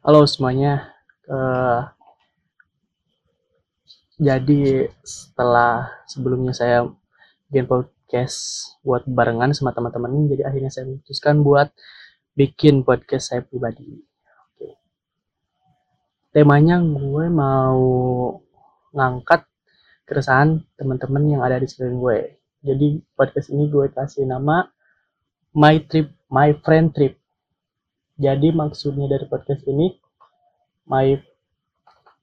Halo semuanya. Eh, jadi setelah sebelumnya saya bikin podcast buat barengan sama teman-teman, jadi akhirnya saya memutuskan buat bikin podcast saya pribadi. Oke. Temanya gue mau ngangkat keresahan teman-teman yang ada di sekeliling gue. Jadi podcast ini gue kasih nama My Trip, My Friend Trip. Jadi maksudnya dari podcast ini, My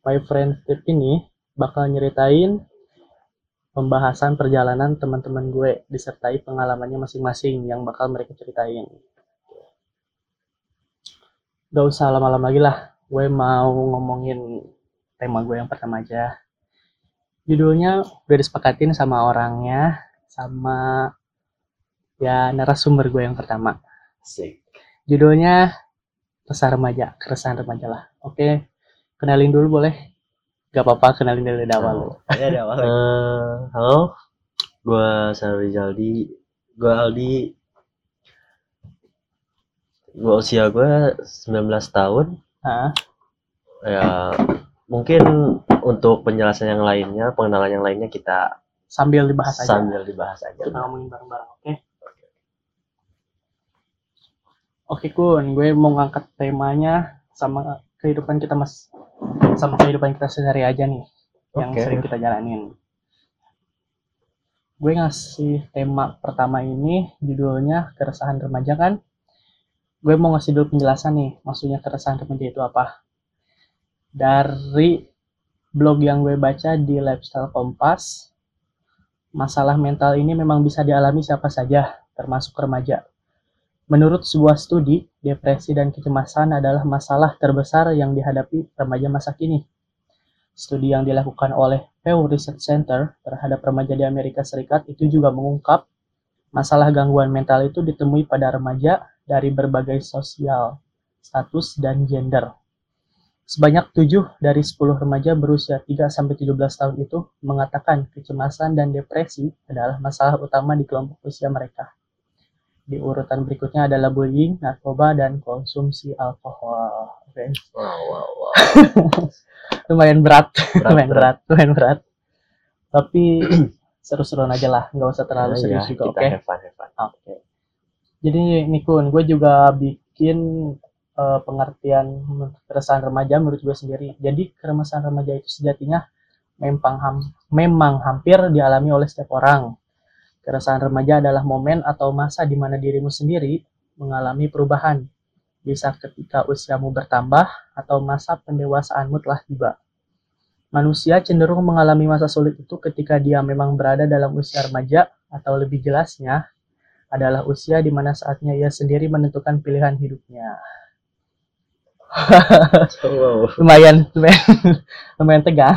My Friend Trip ini bakal nyeritain pembahasan perjalanan teman-teman gue disertai pengalamannya masing-masing yang bakal mereka ceritain. Gak usah lama-lama lagi lah, gue mau ngomongin tema gue yang pertama aja. Judulnya udah disepakatin sama orangnya, sama ya narasumber gue yang pertama. Asik. Judulnya Resah Remaja, Keresahan Remaja lah. Oke, kenalin dulu boleh? Gak apa-apa, kenalin dari awal. Ya ada awal. Eh, halo. Gua Sarwi Jaldi. Gua Aldi. Gua usia gua 19 tahun. Hah? Ya mungkin untuk penjelasan yang lainnya, pengenalan yang lainnya kita Sambil dibahas aja. sambil dibahas aja. Kita ngomongin bareng-bareng, oke? Oke Kun, gue mau ngangkat temanya sama kehidupan kita mas, sama kehidupan kita sehari aja nih, yang Oke. sering kita jalanin. Gue ngasih tema pertama ini judulnya keresahan remaja kan. Gue mau ngasih dulu penjelasan nih, maksudnya keresahan remaja itu apa. Dari blog yang gue baca di Lifestyle Kompas, masalah mental ini memang bisa dialami siapa saja, termasuk remaja. Menurut sebuah studi, depresi dan kecemasan adalah masalah terbesar yang dihadapi remaja masa kini. Studi yang dilakukan oleh Pew Research Center terhadap remaja di Amerika Serikat itu juga mengungkap masalah gangguan mental itu ditemui pada remaja dari berbagai sosial, status, dan gender. Sebanyak 7 dari 10 remaja berusia 3-17 tahun itu mengatakan kecemasan dan depresi adalah masalah utama di kelompok usia mereka. Di urutan berikutnya adalah bullying, narkoba, dan konsumsi alkohol. Oke. Wow, wow, wow. Lumayan berat, Berat, lumayan berat. berat, lumayan berat. Tapi seru-seruan aja lah, nggak usah terlalu Ya, serius ya, juga, oke? Oke. Jadi nih Kun, gue juga bikin eh, pengertian keresahan remaja menurut gue sendiri. Jadi keresahan remaja itu sejatinya memang ham- memang hampir dialami oleh setiap orang. Keresahan remaja adalah momen atau masa di mana dirimu sendiri mengalami perubahan. Bisa ketika usiamu bertambah atau masa pendewasaanmu telah tiba. Manusia cenderung mengalami masa sulit itu ketika dia memang berada dalam usia remaja atau lebih jelasnya adalah usia di mana saatnya ia sendiri menentukan pilihan hidupnya. Wow. Lumayan, lumayan, lumayan tegang.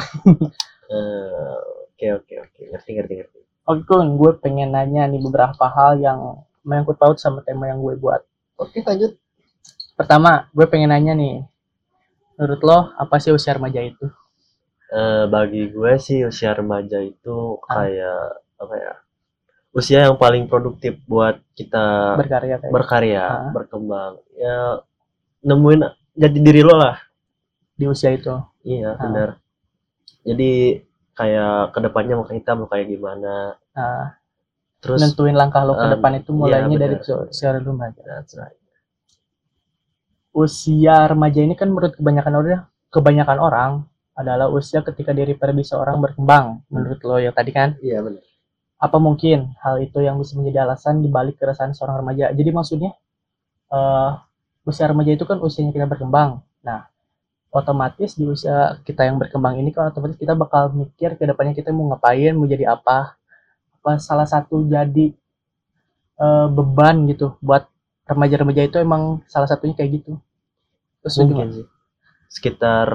Eh, Oke, oke, oke. Ngerti, ngerti, ngerti. Oke, Kun, gue pengen nanya nih beberapa hal yang menyangkut paut sama tema yang gue buat. Oke, lanjut. Pertama, gue pengen nanya nih, menurut lo apa sih usia remaja itu? Eh, bagi gue sih usia remaja itu Ah. kayak apa ya? Usia yang paling produktif buat kita Berkarya kayak berkarya, Ah. berkembang. Ya nemuin jadi diri lo lah. di usia itu. Iya, Ah. benar. Jadi kayak ke depannya mau kita mau kayak gimana. Nah, Terus nentuin langkah lo ke Ah, depan itu iya, mulainya dari benar. usia remaja. That's right. Usia remaja ini kan menurut kebanyakan orang, kebanyakan orang adalah usia ketika diri pribadi seorang berkembang. Menurut lo ya tadi kan? Iya, benar. apa mungkin hal itu yang bisa menjadi alasan dibalik keresahan seorang remaja? Jadi maksudnya eh usia remaja itu kan usianya kita berkembang. Nah, otomatis di usia kita yang berkembang ini kan otomatis kita bakal mikir ke depannya kita mau ngapain, mau jadi apa. Apa salah satu jadi eh, beban gitu buat remaja-remaja itu emang salah satunya kayak gitu. Terus Mungkin gimana? sih. Sekitar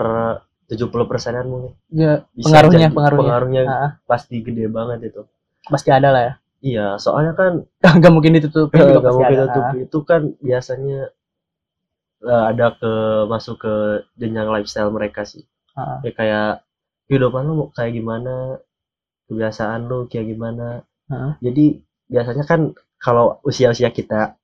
70 persenan mungkin. Ya, Bisa pengaruhnya, jadi- pengaruhnya. pengaruhnya Ah, pasti gede banget itu. pasti ada lah ya. Iya, soalnya kan Gak mungkin ditutupin juga Gak pasti mungkin ada. tutup itu kan biasanya eh, ada ke masuk ke jenjang lifestyle mereka sih. Ah, Ya kayak kehidupan lu kayak gimana, kebiasaan lu kayak gimana. ah, Jadi biasanya kan kalau usia-usia kita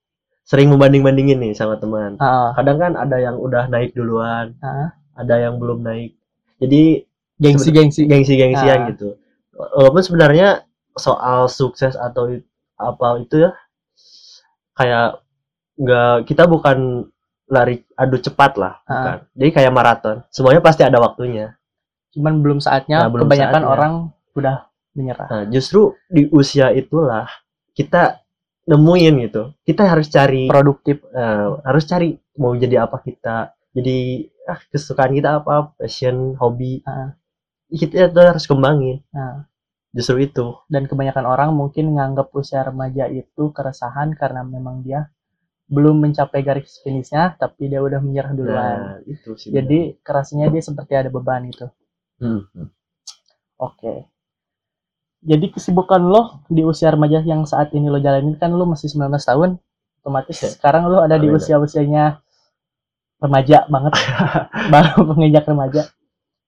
sering membanding-bandingin nih sama teman. Ah, Kadang kan ada yang udah naik duluan, ah. ada yang belum naik. Jadi gengsi-gengsi gengsi-gengsian Ah. gitu. Walaupun sebenarnya soal sukses atau apa itu ya kayak nggak kita bukan lari adu cepat lah, Ah. bukan. Jadi kayak maraton. Semuanya pasti ada waktunya. cuman belum saatnya Nah, belum kebanyakan saatnya. orang udah menyerah Nah, justru di usia itulah kita nemuin gitu. Kita harus cari produktif eh, harus cari mau jadi apa kita. Jadi ah kesukaan kita apa, passion, hobi. Ah. Kita tuh harus kembangin. Nah. Justru itu. dan kebanyakan orang mungkin nganggap usia remaja itu keresahan karena memang dia belum mencapai garis finishnya tapi dia udah menyerah duluan Nah, itu sih. jadi kerasnya dia seperti ada beban gitu benar. Hmm. oke jadi kesibukan lo di usia remaja yang saat ini lo jalanin kan lo masih 19 tahun otomatis Ya. sekarang lo ada di Beda. usia-usianya remaja banget baru penginjak remaja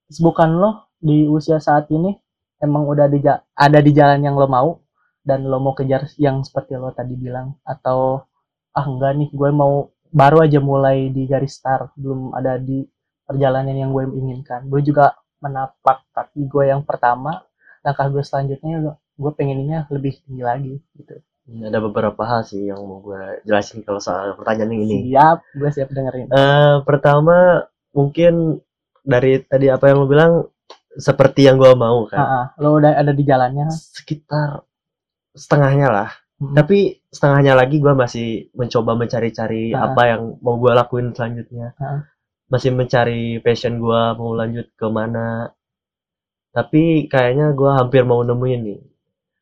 kesibukan lo di usia saat ini emang udah di ada di jalan yang lo mau dan lo mau kejar yang seperti lo tadi bilang atau ah enggak nih gue mau baru aja mulai di garis start belum ada di perjalanan yang gue inginkan gue juga menapak kaki gue yang pertama langkah gue selanjutnya gue pengennya lebih tinggi lagi gitu Ini Ada beberapa hal sih yang mau gue jelasin kalau soal pertanyaan yang ini. siap gue siap dengerin Eh, pertama mungkin dari tadi apa yang lo bilang seperti yang gue mau kan. Ah, ah, lo udah ada di jalannya Sekitar setengahnya lah. Hmm. Tapi setengahnya lagi gue masih mencoba mencari-cari Ah. apa yang mau gue lakuin selanjutnya. Ah. Masih mencari passion gue mau lanjut ke mana. Tapi kayaknya gue hampir mau nemuin nih.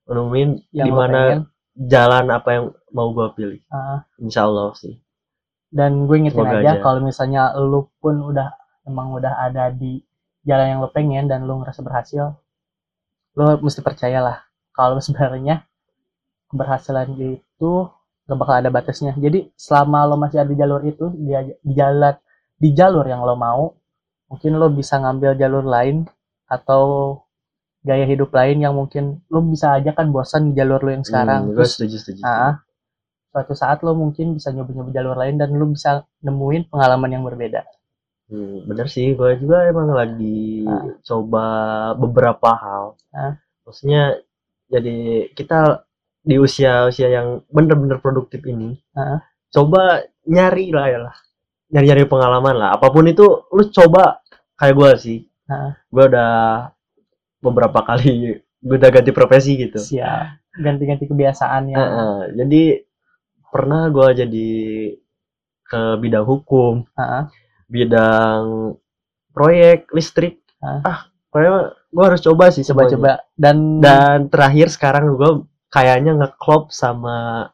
Nemuin di mana jalan apa yang mau gue pilih. Ah, Insya Allah sih. dan gue ingetin Semoga aja aja. kalau misalnya lo pun udah emang udah ada di jalan yang lo pengen dan lo ngerasa berhasil lo mesti percayalah kalau sebenarnya keberhasilan itu gak bakal ada batasnya jadi selama lo masih ada di jalur itu di, di jalan di jalur yang lo mau mungkin lo bisa ngambil jalur lain atau gaya hidup lain yang mungkin lo bisa aja kan bosan di jalur lo yang sekarang gue terus setuju setuju. ah, suatu saat lo mungkin bisa nyoba-nyoba jalur lain dan lo bisa nemuin pengalaman yang berbeda Hmm, bener sih, gue juga emang lagi Ah. coba beberapa hal. Ah. Maksudnya, jadi kita di usia-usia yang bener-bener produktif ini, Ah. coba nyari lah ya lah, nyari-nyari pengalaman lah. Apa pun itu, lu coba kayak gue sih. Ah. Gue udah beberapa kali gue udah ganti profesi gitu. siap ganti-ganti kebiasaan yang Heeh, jadi pernah gue jadi ke bidang hukum, Ah, bidang proyek listrik. Ah. Ah, kayaknya gue harus coba sih coba-coba dan Dan terakhir sekarang gue kayaknya ngeklop sama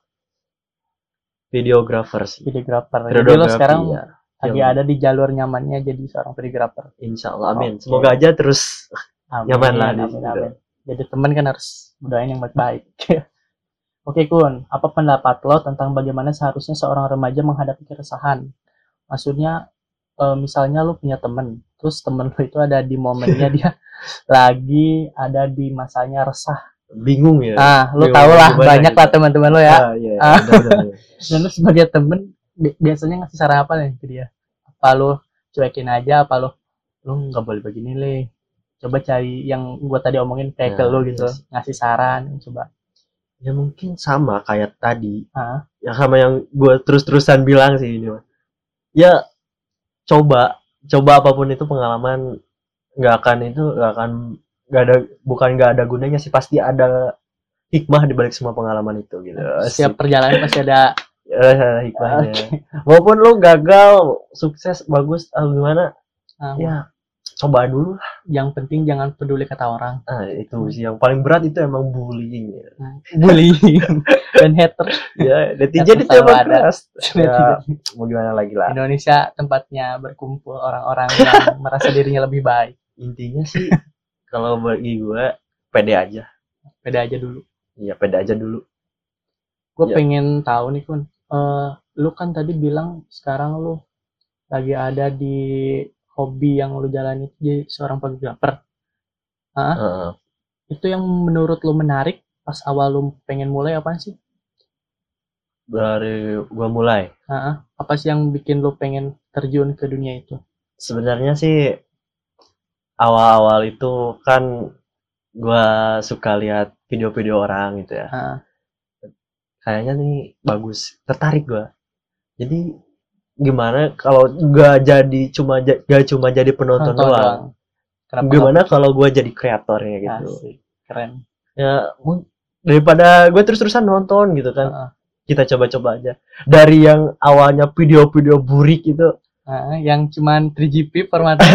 videographer sih. videographer jadi lo sekarang ya. lagi ada di jalur nyamannya jadi seorang videographer Insya Allah, amin. Oke. Semoga aja terus amin, Nyaman lah amin, situ. amin. jadi teman kan harus doain yang baik-baik oke kun apa pendapat lo tentang bagaimana seharusnya seorang remaja menghadapi keresahan maksudnya eh, misalnya lo punya temen terus temen lo itu ada di momennya dia lagi ada di masanya resah bingung ya. ah Bingung tau lah gimana banyak gitu. lah teman-teman lo ya Ah, iya, Ah. benar, benar, benar. dan lu sebagai temen bi- biasanya ngasih saran apa nih ke dia apa lu cuekin aja apa lu lu nggak boleh begini le coba cari yang gua tadi omongin kayak ke Nah, lu iya gitu sih. ngasih saran coba Ya mungkin sama kayak tadi. ah Ya sama yang gue terus-terusan bilang sih ini. Ya coba, coba apa pun itu pengalaman nggak akan itu nggak akan nggak ada bukan nggak ada gunanya sih pasti ada hikmah di balik semua pengalaman itu gitu. setiap perjalanan pasti ada Eh, hikmahnya. Walaupun lu gagal, sukses, bagus, atau gimana, ah, ya coba dulu lah. yang penting jangan peduli kata orang Nah, itu sih yang paling berat itu emang bullying ya. bullying dan hater ya, netizen itu emang ada. keras. Ya, mau gimana lagi lah. Indonesia tempatnya berkumpul orang-orang yang merasa dirinya lebih baik Intinya sih kalau bagi gue pede aja. beda aja dulu Iya, pede aja dulu. gue Ya. pengen tahu nih kun Eh, lu kan tadi bilang sekarang lu lagi ada di hobi yang lu jalani jadi seorang fotografer Heeh. itu yang menurut lu menarik pas awal lu pengen mulai apa sih dari gua mulai Heeh. apa sih yang bikin lo pengen terjun ke dunia itu sebenarnya sih awal-awal itu kan gua suka lihat video-video orang gitu ya Heeh. kayaknya nih bagus tertarik gua jadi gimana kalau gak jadi cuma gak cuma jadi penonton Nonton doang. Kenapa gimana kalau gua jadi kreatornya gitu Asik. keren ya daripada gue terus-terusan nonton gitu kan Heeh. kita coba-coba aja dari yang awalnya video-video burik itu Heeh, yang cuman 3GP formatnya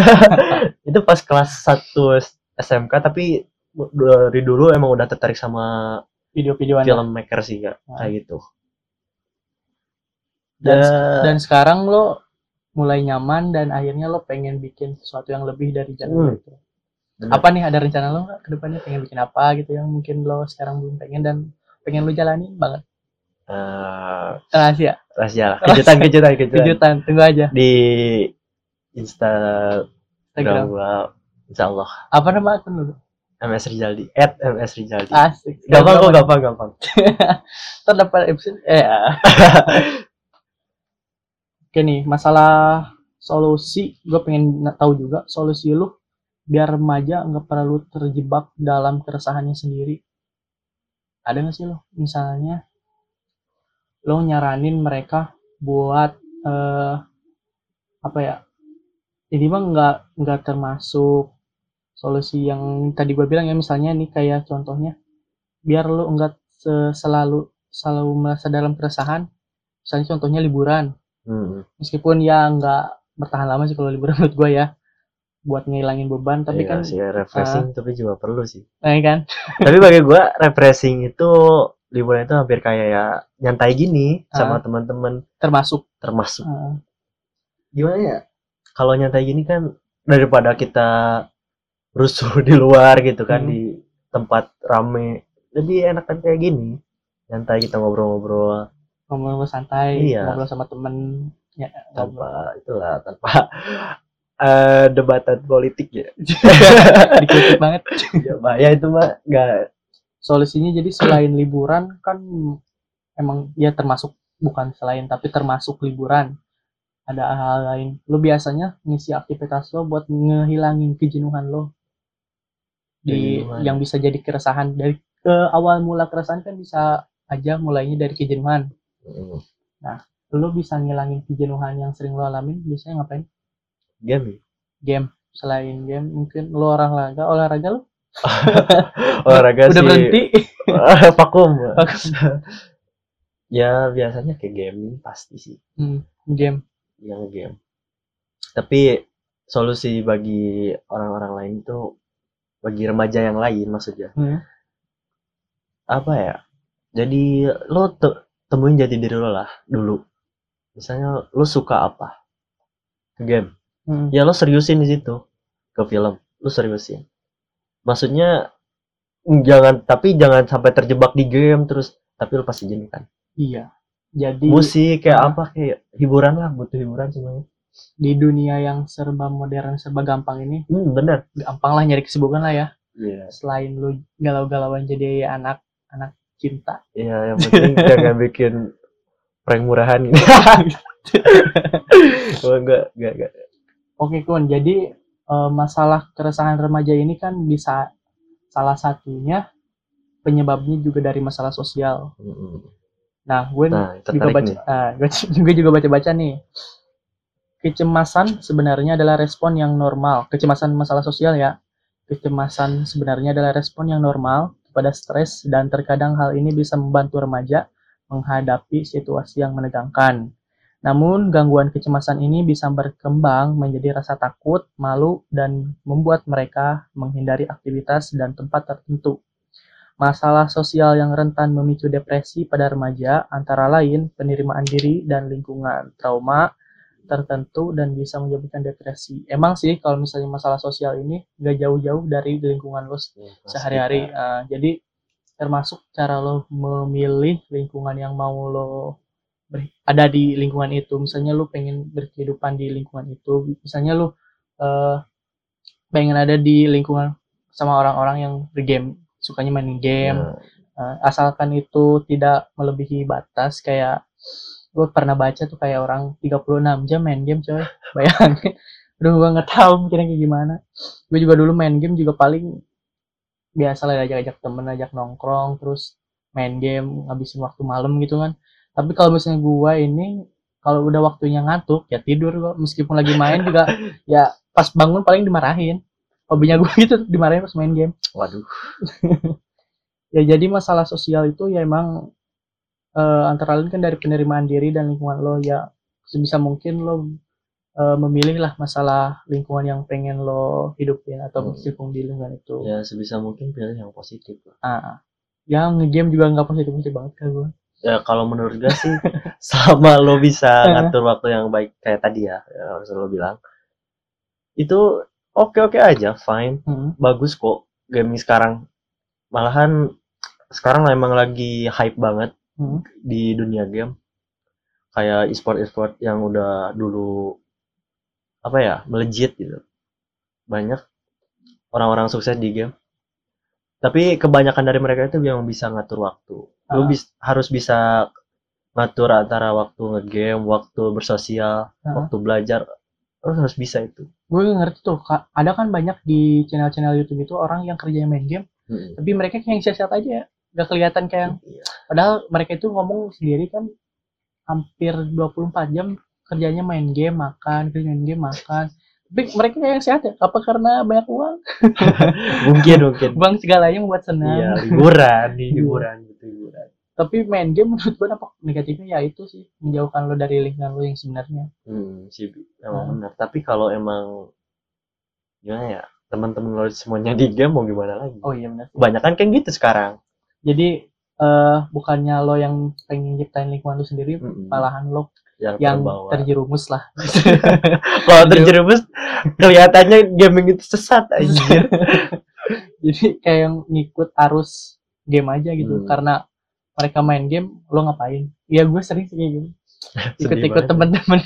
itu pas kelas 1 S- SMK tapi dari dulu emang udah tertarik sama video-videoan filmmaker sih kak. Ah. kayak gitu. Dan- Ya, dan sekarang lo mulai nyaman dan akhirnya lo pengen bikin sesuatu yang lebih dari jalan Hmm. itu. Bener. apa nih ada rencana lo nggak ke depannya? Pengen bikin apa gitu yang mungkin lo sekarang belum pengen dan pengen lo jalanin banget? Eh, rahasia? rahasia kejutan kejutan kejutan. Kejutan. Tunggu aja. Di Instagram Instagram. Gua Insya Allah. Apa nama akun lo MS Rizaldi at MS Rizaldi. Asik. Gampang kok gampang gampang. terdapat episode eh ah. oke nih masalah solusi gue pengen tahu juga solusi lu biar remaja nggak perlu terjebak dalam keresahannya sendiri. Ada nggak sih lo misalnya lo nyaranin mereka buat eh, apa ya ini mah nggak nggak termasuk solusi yang tadi gue bilang ya misalnya nih kayak contohnya biar lo nggak se- selalu selalu merasa dalam keresahan misalnya contohnya liburan. Hmm, meskipun ya nggak bertahan lama sih kalau liburan menurut gue ya buat ngilangin beban tapi iya kan sih refreshing tapi juga perlu sih. Nah, kan? Tapi bagi gua refreshing itu liburan itu hampir kayak ya nyantai gini sama Ah. teman-teman. Termasuk. Termasuk. Eh, gimana ya kalau nyantai gini kan daripada kita rusuh di luar gitu kan Hmm. di tempat rame lebih enak kan kayak gini nyantai kita ngobrol-ngobrol ngobrol santai Iya. ngobrol sama temen ya ngobrol. tanpa itulah tanpa eh, debatan politik ya dikritik banget ya bahaya itu mah nggak solusinya jadi selain liburan kan emang ya termasuk bukan selain tapi termasuk liburan ada hal lain. Lo biasanya ngisi aktivitas lo buat ngehilangin kejenuhan lo. Di Kejenuhan. yang bisa jadi keresahan. Dari ke awal mula keresahan kan bisa aja mulainya dari kejenuhan. Hmm, lo bisa ngilangin kejenuhan yang sering lo alamin biasanya ngapain? Game. Game. Selain game mungkin lo olahraga. Olahraga lo olahraga udah sih. berhenti. Vakum. Ya biasanya kayak gaming pasti sih. Hmm, game yang game. Tapi solusi bagi orang-orang lain itu bagi remaja yang lain maksudnya. Hmm. apa ya? Jadi lo te- temuin jati diri lo lah dulu. Misalnya lo suka apa? Ke game. Hmm. ya lo seriusin di situ. Ke film. Lo seriusin. Maksudnya jangan tapi jangan sampai terjebak di game terus tapi lo pasti jenuh kan iya jadi musik kayak Ah. apa kayak hiburan lah butuh hiburan semuanya. Di dunia yang serba modern serba gampang ini hmm bener. gampang lah nyari kesibukan lah ya. Iya. Selain lu galau-galauan jadi anak anak cinta. Iya yang penting jangan bikin prank murahan gitu oh, enggak enggak enggak. Oke kun. Jadi eh, masalah keresahan remaja ini kan bisa salah satunya penyebabnya juga dari masalah sosial. Mm-mm. Nah gue nah juga baca nih. ah, gue juga juga baca-baca nih. Kecemasan sebenarnya adalah respon yang normal. Kecemasan masalah sosial ya. Kecemasan sebenarnya adalah respon yang normal kepada stres dan terkadang hal ini bisa membantu remaja menghadapi situasi yang menegangkan. Namun gangguan kecemasan ini bisa berkembang menjadi rasa takut, malu, dan membuat mereka menghindari aktivitas dan tempat tertentu. Masalah sosial yang rentan memicu depresi pada remaja antara lain penerimaan diri dan lingkungan, trauma tertentu dan bisa menyebabkan depresi. Emang sih kalau misalnya masalah sosial ini gak jauh-jauh dari lingkungan lo sehari-hari. Uh, jadi termasuk cara lo memilih lingkungan yang mau lo ber- ada di lingkungan itu. Misalnya lo pengen berkehidupan di lingkungan itu. Misalnya lo eh, pengen ada di lingkungan sama orang-orang yang bergame, sukanya main game. Nah, Eh, asalkan itu tidak melebihi batas kayak gue pernah baca tuh kayak orang 36 jam main game coy. Bayangin. Aduh gue nggak tahu mikirnya kayak gimana. Gue juga dulu main game juga paling biasa lah ajak-ajak temen ajak nongkrong terus main game ngabisin waktu malam gitu kan. Tapi kalau misalnya gue ini kalau udah waktunya ngantuk ya tidur gue meskipun lagi main juga ya pas bangun paling dimarahin hobinya gue gitu dimarahin pas main game. Waduh. Ya jadi masalah sosial itu ya emang eh, antara lain kan dari penerimaan diri dan lingkungan lo. Ya sebisa mungkin lo eh, memilih lah masalah lingkungan yang pengen lo hidupin atau Hmm. di lingkungan itu. Ya sebisa mungkin pilih yang positif lah. ah yang game juga nggak positif positif banget kan gue ya kalau menurut gue sih sama lo bisa ngatur waktu yang baik kayak tadi ya, ya harus lo bilang itu oke oke aja fine Hmm. bagus kok game sekarang malahan sekarang emang lagi hype banget Hmm. di dunia game kayak e-sport e-sport yang udah dulu apa ya melejit gitu banyak orang-orang sukses di game tapi kebanyakan dari mereka itu yang bisa ngatur waktu Ah. bis- harus bisa ngatur antara waktu ngegame waktu bersosial Ah. waktu belajar lo harus bisa itu gue ngerti tuh ada kan banyak di channel-channel YouTube itu orang yang kerjanya main game Mm-mm. tapi mereka kayak yang siap-siap aja ya nggak kelihatan kayak Iya. Padahal mereka itu ngomong sendiri kan hampir 24 jam kerjanya main game, makan, kerja main game, makan. Tapi mereka yang sehat ya? Apa karena banyak uang? mungkin mungkin Uang segalanya membuat senang. iya liburan Iya. liburan gitu liburan Tapi main game menurut gue dampak negatifnya ya itu sih menjauhkan lo dari lingkungan lo yang sebenarnya. Hmm, sih emang Ah. benar. Tapi kalau emang gimana ya teman-teman lo semuanya di game mau gimana lagi? Oh iya benar. Kebanyakan kayak gitu sekarang. Jadi eh bukannya lo yang pengen nyiptain lingkungan lo sendiri, Mm-mm. malahan lo yang, yang terbawa. terjerumus lah. Kalau terjerumus kelihatannya gaming itu sesat anjir. Jadi kayak yang ngikut arus game aja gitu. Hmm. Karena mereka main game, lo ngapain? Ya gue sering sih gitu. Ikut-ikut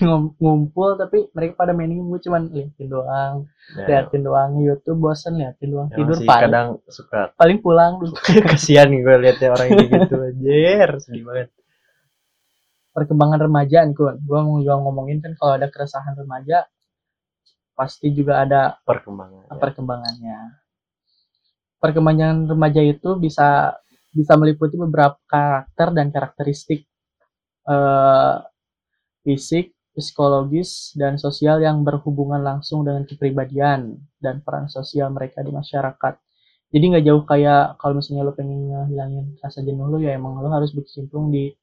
ngum- ngumpul, tapi mereka pada main game, gue cuman liatin doang. Ya, Liatin doang YouTube, bosen liatin doang. emang Tidur paling, kadang suka paling pulang kasihan gue liatnya orang ini gitu anjir, sedih banget. Perkembangan remaja nih, gue. Gue mau juga ngomongin kan kalau ada keresahan remaja, pasti juga ada Perkembangan. ya. perkembangannya. Perkembangan remaja itu bisa bisa meliputi beberapa karakter dan karakteristik eh, fisik, psikologis, dan sosial yang berhubungan langsung dengan kepribadian dan peran sosial mereka di masyarakat. Jadi nggak jauh kayak kalau misalnya lo pengen ngehilangin rasa jenuh lo ya emang lo harus berkecimpung di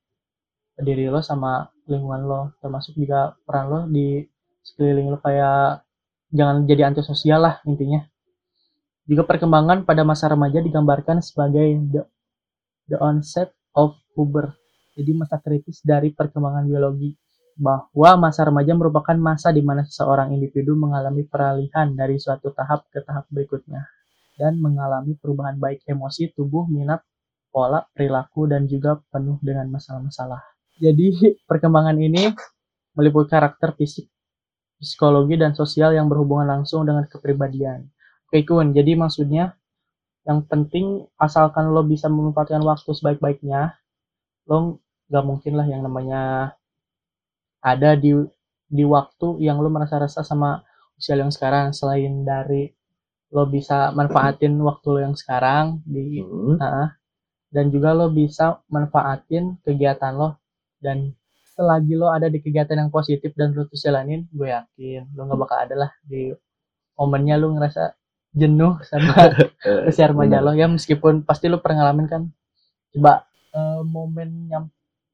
diri lo sama lingkungan lo, termasuk juga peran lo di sekeliling lo kayak jangan jadi antisosial lah intinya. Juga perkembangan pada masa remaja digambarkan sebagai the, the onset of puber. Jadi masa kritis dari perkembangan biologi. Bahwa masa remaja merupakan masa di mana seseorang individu mengalami peralihan dari suatu tahap ke tahap berikutnya. Dan mengalami perubahan baik emosi, tubuh, minat, pola, perilaku, dan juga penuh dengan masalah-masalah. Jadi perkembangan ini meliputi karakter fisik, psikologi, dan sosial yang berhubungan langsung dengan kepribadian. Oke Kun, jadi maksudnya yang penting asalkan lo bisa memanfaatkan waktu sebaik-baiknya, lo nggak mungkin lah yang namanya ada di di waktu yang lo merasa resah sama usia yang sekarang selain dari lo bisa manfaatin waktu lo yang sekarang di Hmm. Nah, dan juga lo bisa manfaatin kegiatan lo dan selagi lo ada di kegiatan yang positif dan lo terus jalanin, gue yakin lo nggak bakal ada lah di momennya lo ngerasa jenuh sama Eh, usia remaja bener. lo ya meskipun pasti lo pernah ngalamin kan coba eh, momen yang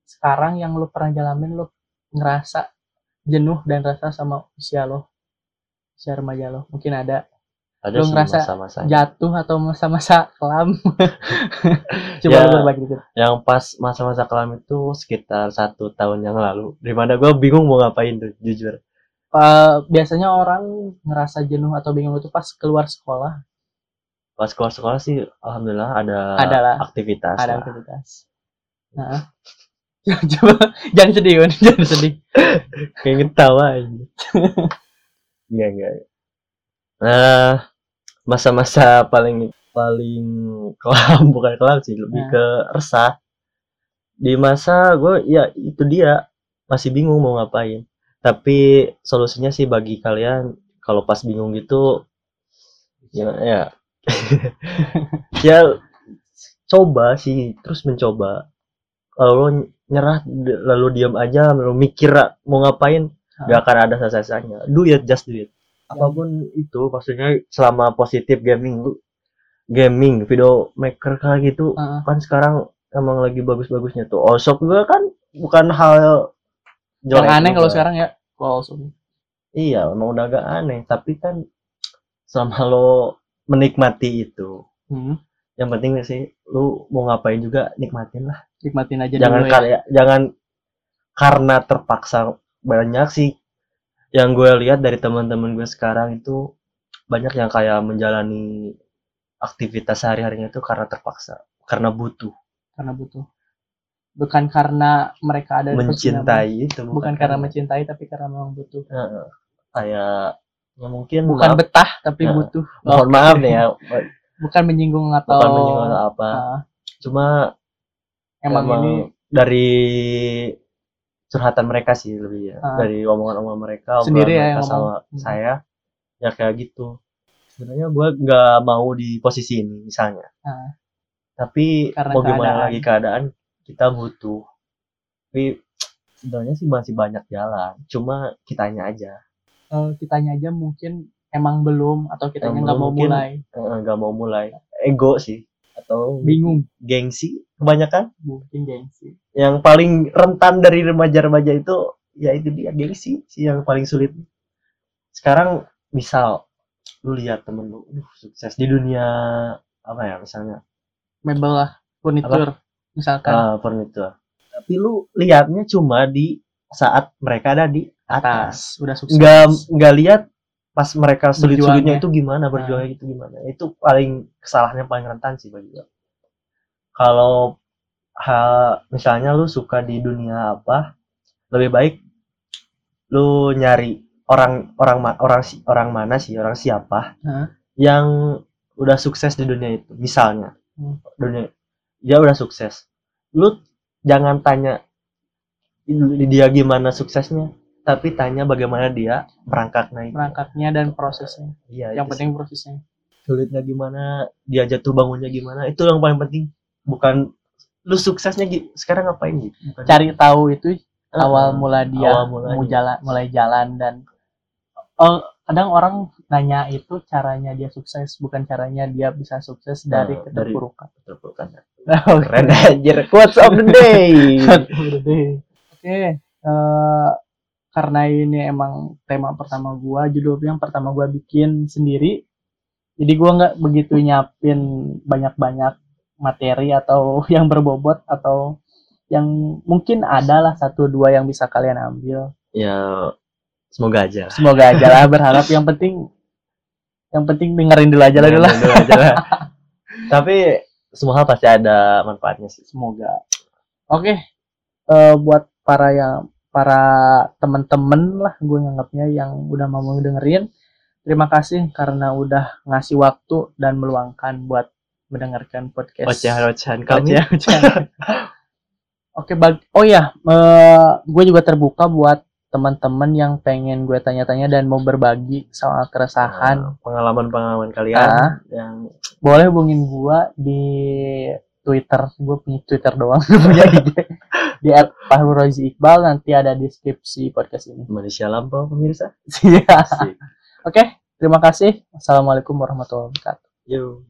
sekarang yang lo pernah jalanin lo ngerasa jenuh dan rasa sama usia lo usia remaja lo mungkin ada Ada lo ngerasa masa-masanya. jatuh atau masa-masa kelam coba Ya. lo berbagi dikit yang pas masa-masa kelam itu sekitar satu tahun yang lalu di mana gue bingung mau ngapain tuh jujur Eh, biasanya orang ngerasa jenuh atau bingung itu pas keluar sekolah. Pas keluar sekolah sih alhamdulillah ada Ada lah. aktivitas ada lah. aktivitas. Nah coba jangan sedih Gun. jangan sedih. Kayak ketawa aja enggak enggak nah masa-masa paling paling kelam bukan kelam sih lebih Nah. ke resah. Di masa gue ya itu dia. Masih bingung mau ngapain tapi solusinya sih bagi kalian kalau pas bingung gitu ya ya. Ya coba sih terus mencoba. Kalau lo nyerah lalu diam aja lalu mikir mau ngapain? Ah. gak akan ada selesainya do it just do it. Apa pun itu maksudnya selama positif gaming lu gaming video maker kayak gitu Heeh. kan sekarang emang lagi bagus-bagusnya tuh. Allshop juga kan bukan hal jelek aneh kalau sekarang ya kalau Sony. iya emang udah agak aneh tapi kan selama lo menikmati itu Hmm. yang penting sih lu mau ngapain juga nikmatin lah nikmatin aja jangan dulu ya. jangan karena terpaksa banyak sih yang gue lihat dari teman-teman gue sekarang itu banyak yang kayak menjalani aktivitas sehari-harinya itu karena terpaksa karena butuh karena butuh bukan karena mereka ada mencintai itu baik. bukan karena mencintai tapi karena memang butuh kayak ya mungkin bukan maaf, betah tapi Nah, butuh mohon Oke. maaf nih ya bukan menyinggung atau bukan menyinggung atau apa Ah, cuma emang, ini dari curhatan mereka sih lebih ya Ah. dari omongan-omongan mereka Sendiri ya mereka yang sama ngomong. Hmm. saya ya kayak gitu sebenarnya gue nggak mau di posisi ini misalnya Ah. tapi Karena mau gimana keadaan. lagi keadaan kita butuh. Tapi sebenarnya sih masih banyak jalan. Cuma kitanya aja. Eh, kitanya aja mungkin emang belum atau kitanya nggak mau mungkin mulai? eh, nggak mau mulai. Ego sih. Atau bingung. gengsi kebanyakan. Mungkin gengsi. Yang paling rentan dari remaja-remaja itu ya itu dia gengsi sih yang paling sulit. Sekarang misal lu lihat temen lu "Aduh, sukses di dunia apa ya misalnya. Mebel lah furnitur misalkan. Ah, furniture tapi lu lihatnya cuma di saat mereka ada di atas. atas. Udah sukses. Nggak nggak lihat pas mereka sulit-sulitnya itu gimana berjuangnya itu gimana. Itu paling kesalahannya paling rentan sih bagi gue kalau hal misalnya lu suka di dunia apa lebih baik lu nyari orang orang orang si- orang mana sih orang siapa Hah? yang udah sukses di dunia itu misalnya. Hmm. dunia dia udah sukses. Lu jangan tanya dia gimana suksesnya tapi tanya bagaimana dia merangkak naik merangkaknya dan prosesnya. Iya yang penting prosesnya. Sih. sulitnya gimana dia jatuh bangunnya gimana itu yang paling penting. Bukan lu suksesnya sekarang ngapain gitu? Bukan- cari tahu itu awal mula dia awal mulanya. mau jalan mulai jalan dan oh kadang orang nanya itu caranya dia sukses bukan caranya dia bisa sukses dari Nah, dari- keterpurukan bukan. Oke. keren anjir quotes of the day Oke, eh, karena ini emang tema pertama gua, judul yang pertama gua bikin sendiri. Jadi gua nggak begitu nyiapin banyak-banyak materi atau yang berbobot atau yang mungkin adalah satu dua yang bisa kalian ambil. ya semoga aja Semoga aja lah berharap yang penting yang penting dengerin dulu aja lah dulu aja lah. tapi semua hal pasti ada manfaatnya sih Semoga. Oke, eh, buat para yang para temen-temen lah gue nganggapnya yang udah mau dengerin, terima kasih karena udah ngasih waktu dan meluangkan buat mendengarkan podcast. ocehan-ocehan kami. Oke, bag oh ya, eh, gue juga terbuka buat teman-teman yang pengen gue tanya-tanya dan mau berbagi soal keresahan. Nah, pengalaman-pengalaman kalian Ah. yang boleh hubungin gua di Twitter. Gue punya Twitter doang. Punya IG di @fahrurozi Iqbal. Nanti ada di deskripsi podcast ini. Malaysia lampau pemirsa. Iya. Oke terima kasih. Assalamualaikum warahmatullahi wabarakatuh. Yo.